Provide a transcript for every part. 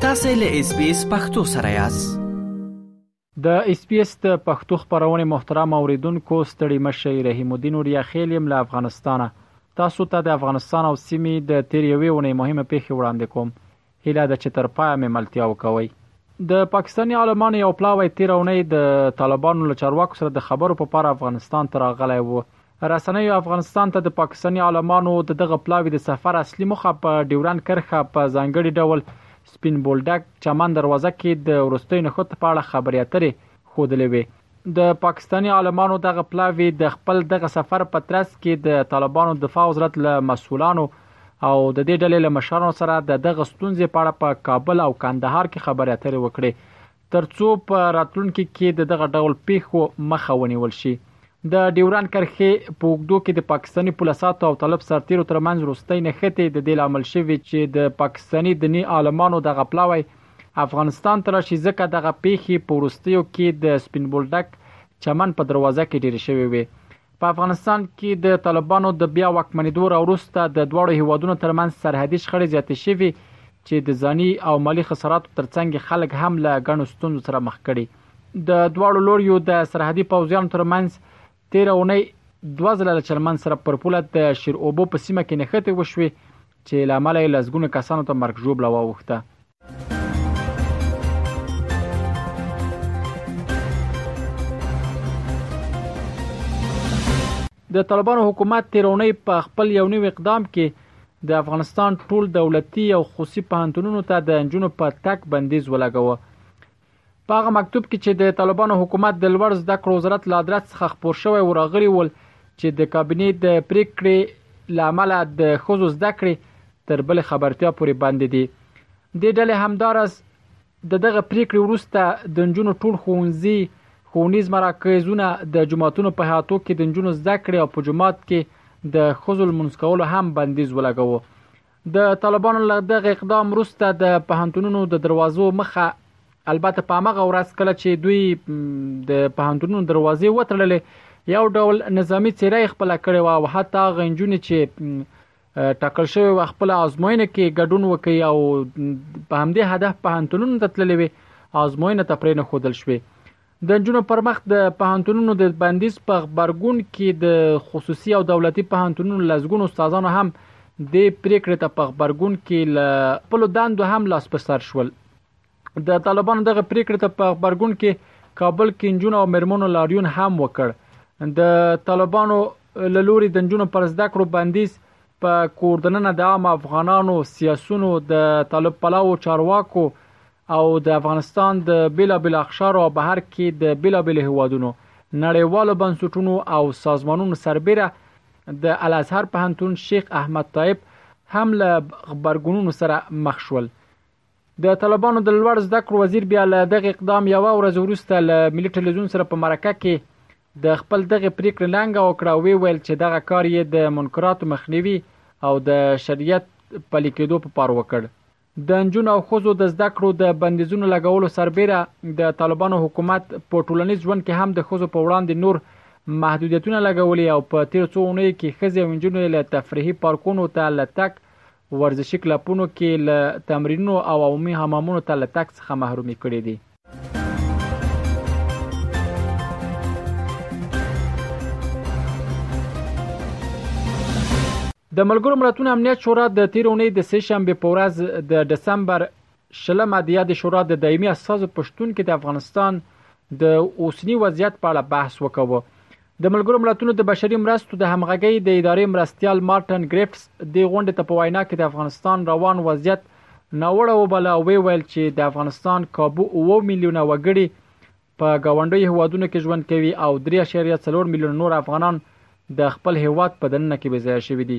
تاسو له اس بي اس پختو سره یاست د اس پی اس د پښتو خبرونه محترم اوریدونکو ستړي مشي رحیم الدین اوریا خیل یم له افغانستانه تاسو ته د افغانستان او سیمې د تیر یوې ونې مهمه پیښه وړاندې کوم هیله ده چې تر پایه مې ملتیا وکوئ. د پاکستاني عالمانو یو پلاوی تېره اونۍ د طالبانو له چارواکو سره د خبرو په پار افغانستان ته راغلی و. رسنیو افغانستان ته د پاکستاني عالمانو د دغه پلاوي د سفر اصلي موخه په ډیورنډ کرښه په ځانګړي ډول سپین بولډک، چمن دروازه کې د وروستیو نښتو په اړه خبرې اترې، ښودلې وې. د پاکستاني عالمانو دغه پلاوي د خپل دغه سفر په ترڅ کې د طالبانو دفاع وزارت له مسؤلانو او د دې ډلې له مشرانو سره د دغه ستونزې په اړه په کابل او کندهار کې خبرې اترې وکړې ترڅو په راتلونکي کې د دغه ډول پیښو مخه ونیول شي. د ډیوران کرښې په اوږدو کې د پاکستاني پولساتو او طالب سرتیرو ترمنځ وروستۍ نښتې د دې لامل شوې چې د پاکستاني دني عالمانو دغه پلاوی افغانستان ته راشي ځکه دغه پېښې په وروستیو کې د سپین بولدک چمن په دروازه کې ډېرې شوې وې. په افغانستان کې د طالبانو د بیا واکمنېدو راوروسته د دواړو هېوادونو ترمنځ سرحدي شخړې زیاتې شوي چې د ځاني او مالي خساراتو ترڅنګ یې خلک هم له ګڼو ستونزو سره مخ کړي. د دواړو لوریو د سرحدي پوځیانو ترمنځ تېره اونۍ دوه ځله له چلمن سره پر پوله د شیر اوبو په سیمه کې نښتې وشوې چې له امله یې لسګونه کسانو ته مرګ ژوبله واوښته. د طالبانو حکومت تیرونی په خپل یو نوی اقدام کې د افغانستان ټول دولتي او خصوصي پوهنتونونو ته د انجونو په تک بندیز ولګوه په هغه مکتوب کې چې د طالبانو حکومت د لوړ زده کړو وزارت له ادرس څخه خپور شوی و راغلي ول چې د کابینې د پریکړې له امله د ښځو زده کړې تر بلې خبرتیا پورې بندې دي دې ډلې همدارس د دغه پریکړې وروسته د نجونو ټول ښوونځي ښوونیز مراکزونه د جماعتونو په هاتو کې د نجونو زده کړې او په جماعت کې د ښځو لمونځ کولو هم بندیز ولګوو د طالبانو له دغه اقدام وروسته د پهنتونونو د دروازو مخه البته په هغه ورځ کله چې دوی د پهنتونونو دروازې وتړلې یو ډول نظامی چیرې خپل کړي او حتی غنجونی چې ټاکل شوی و خپل آزموینه کې ګډون وکړي او په همدې هدف په هنتونونو ته تللې وي آزموینه ته پرې نه خودل شوې د نجونو پر مخ د پوهنتونونو د بندیز په غبرګون کې د خصوصي او دولتي پوهنتونونو لسګونو استادانو هم د پریکړې ته په غبرګون کې له خپل دندو هم لاس په سر شول د طالبانو دغه پریکړې ته په غبرګون کې کابل کې نجونو او مرمنو لاریون هم وکړ د طالبانو له لوري د نجونو پر زده کړو بندیز په کوردننه د عام افغانانو سیاسونو د طالب پلاو چارواکو او د افغانستان د بیلابیل اقشارو او بهر کې د بیلابیل هوادونو نړیوالو بنسټونو او سازمانونو سربیره د الازهر پهنتون شیخ احمد طایب هم له خبرګونونو سره مخ شول د طالبانو د لوړ زده کړو وزیر بیا له دغه اقدام یو ورځ وروسته له ملي ټلویزیون سره په مرکه کې د خپل دغه پریکړې لنګه وکړه او ویل چې دغه کار یې د منکراتو مخنیوي او د شریعت پلي کېدو په پار وکړ د نجونو او ښځو د زده کړو د بندیزونو لګولو سربېره د طالبانو حکومت په ټولنیز ژوند کې هم د ښځو په وړاندې نور محدودیتونه لګولي او په تېرو څو اونیو کې ښځې او نجونې له تفریحي پارکونو ته له تګ، ورزشي کلپونو کې له تمرینونو او عمومي حمامونو ته له تګ څخه محرومې کړې دي. د ملګرو ملتونو امنیت شورا د تیر اونۍ د سه شنبه په ورځ د دسمبر شلمه د یاد شورا د دایمي اساسو پښتون کې د افغانستان د اوسنی وضعیت په اړه بحث وکاوه د ملګرو ملتونو د بشري مرستو د همغږۍ د ادارې مرستیال مارټن ګریفټس د غونډې ته په وینا کې د افغانستان روان وضعیت ناوړه وباله او وی ویل چې د افغانستان کابو 9 میلیونه وګړي په گاونډیو هیوادونو کې ژوند کوي او 3.4 میلیونه نور افغانان د خپل هیواد په دننه کې بې ځایه شوي دي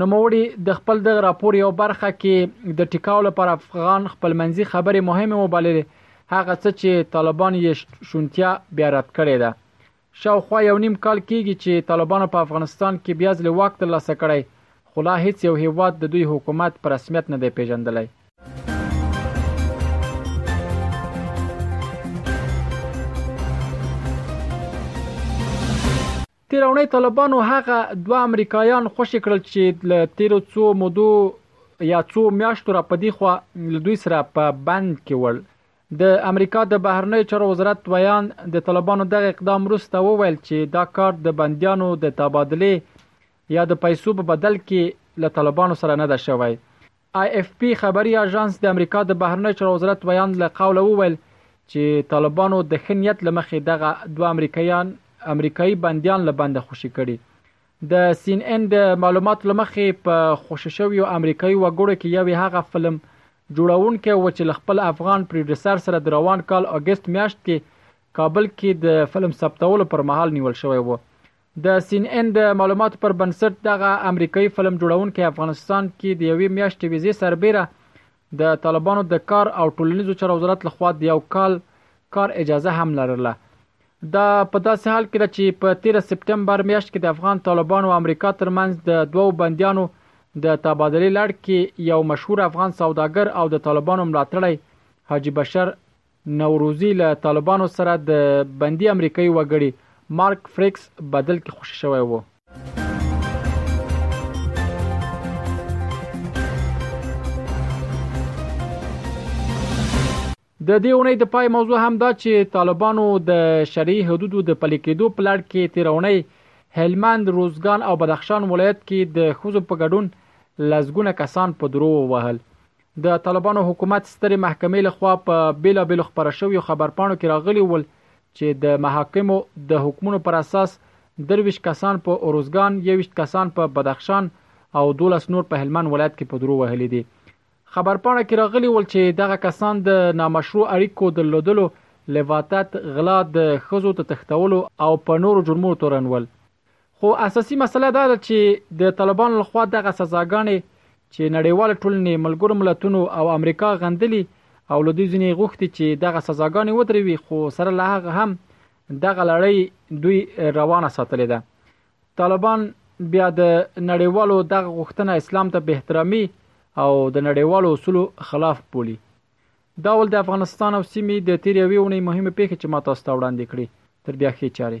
نوموړي د خپل دغه راپور یو برخه کې د ټیکاو لپاره افغان خپلمنځي خبرې مهمې وبللې، هغه څه چې طالبان یې شونتیا بیا رد کړې ده. شاوخوا یو نیم کال کېږي چې طالبانو په افغانستان کې بیا ځلې واک ترلاسه کړی، خو لا هېڅ یو هېواد د دوی حکومت په رسمیت نه دی پېژندلی. تېره اونۍ طالبانو هغه دوه امریکایان خوشې کړل چې له تېرو څو مودو یا څو میاشتو را پدی خو له دوی سره په بند کې ول د امریکا د بهرنیو چارو وزارت ویاند د طالبانو دغه اقدام وروسته وویل چې دا کار د بندیانو د تبادله یا د پیسو په بدل کې له طالبانو سره نه ده شوی آی اېف پي خبري اژانس د امریکا د بهرنیو چارو وزارت ویاند له قوله وویل چې طالبانو د ښه نیت له مخې دغه دوه امریکایان امریکایي بندیان له بنده خوشي کړي. د سي ان ان د معلوماتو له مخې په خوشي شویو امریکایي وګړو کې یو یې هغه فلم جوړونکی و چې له خپل افغان پروډیوسر سره د روان کال اګست میاشت کې کابل کې د فلم ثبتولو پر مهال نیول شوی و د سین ان د معلوماتو پر بنسټ دغه امریکایي فلم جوړونکی افغانستان کې د یوې میاشتې ویزې سربیره د طالبانو د کار او ټولنیزو چارو وزارت لخوا د یو کال کار اجازه هم لرله دا په داسې حال کې ده چې په 13 سپټمبر میاشت کې د افغان طالبانو او امریکا ترمنځ د دوو بندیانو د تبادلې لړ کې یو مشهور افغان سوداګر او د طالبانو ملاتړی حاجی بشر نوروزي له طالبانو سره د بندي امریکایي وګړي مارک فریکس بدل کې خوشې شوی وو. د دې اونۍ د پای موضوع هم دا چې طالبانو د شرعي حدودو د پلي کېدو په لړ کې تیر اونۍ هلمند، روزګان او بدخشان ولایت کې د ښځو په ګډون لسګونه کسان په درو ووهل. د طالبانو حکومت سترې محکمې له خوا په بیلا بیلو خبره شویو خبرپاڼو کې راغلي ول چې د محاکمو د حکمونو پر اساس درویش کسان په اوروزګان، یویشت کسان په بدخشان او دولس نور په هلمند ولایت کې په درو وهلي دي. خبرپاڼه کې راغلي ول چې دغه کسان د نامشروع اړیکو درلودلو، لواطت، غلا، د ښځو د تښتولو او په نورو جرمونو تورن ول. خو اساسي مسله دا ده چې د طالبانو لخوا دغه سزاګانې چې نړیوال ټولنې ملګرو ملتونو او امریکا غندلي او له دوی ځینې غوښتي چې دغه سزاګانې ودروي خو سره له هغه هم دغه لړۍ دوی روانه ساتلې ده طالبان بیا د نړیوالو دغه غوښتنه اسلام ته به احترامي او د نړیوالو اصولو خلاف بولي دا ول د افغانستان او سیمې د تیر یوې ونې مهمه پیښه چې ما تاسو ته وړاندې کړې تر بیا ښې چارې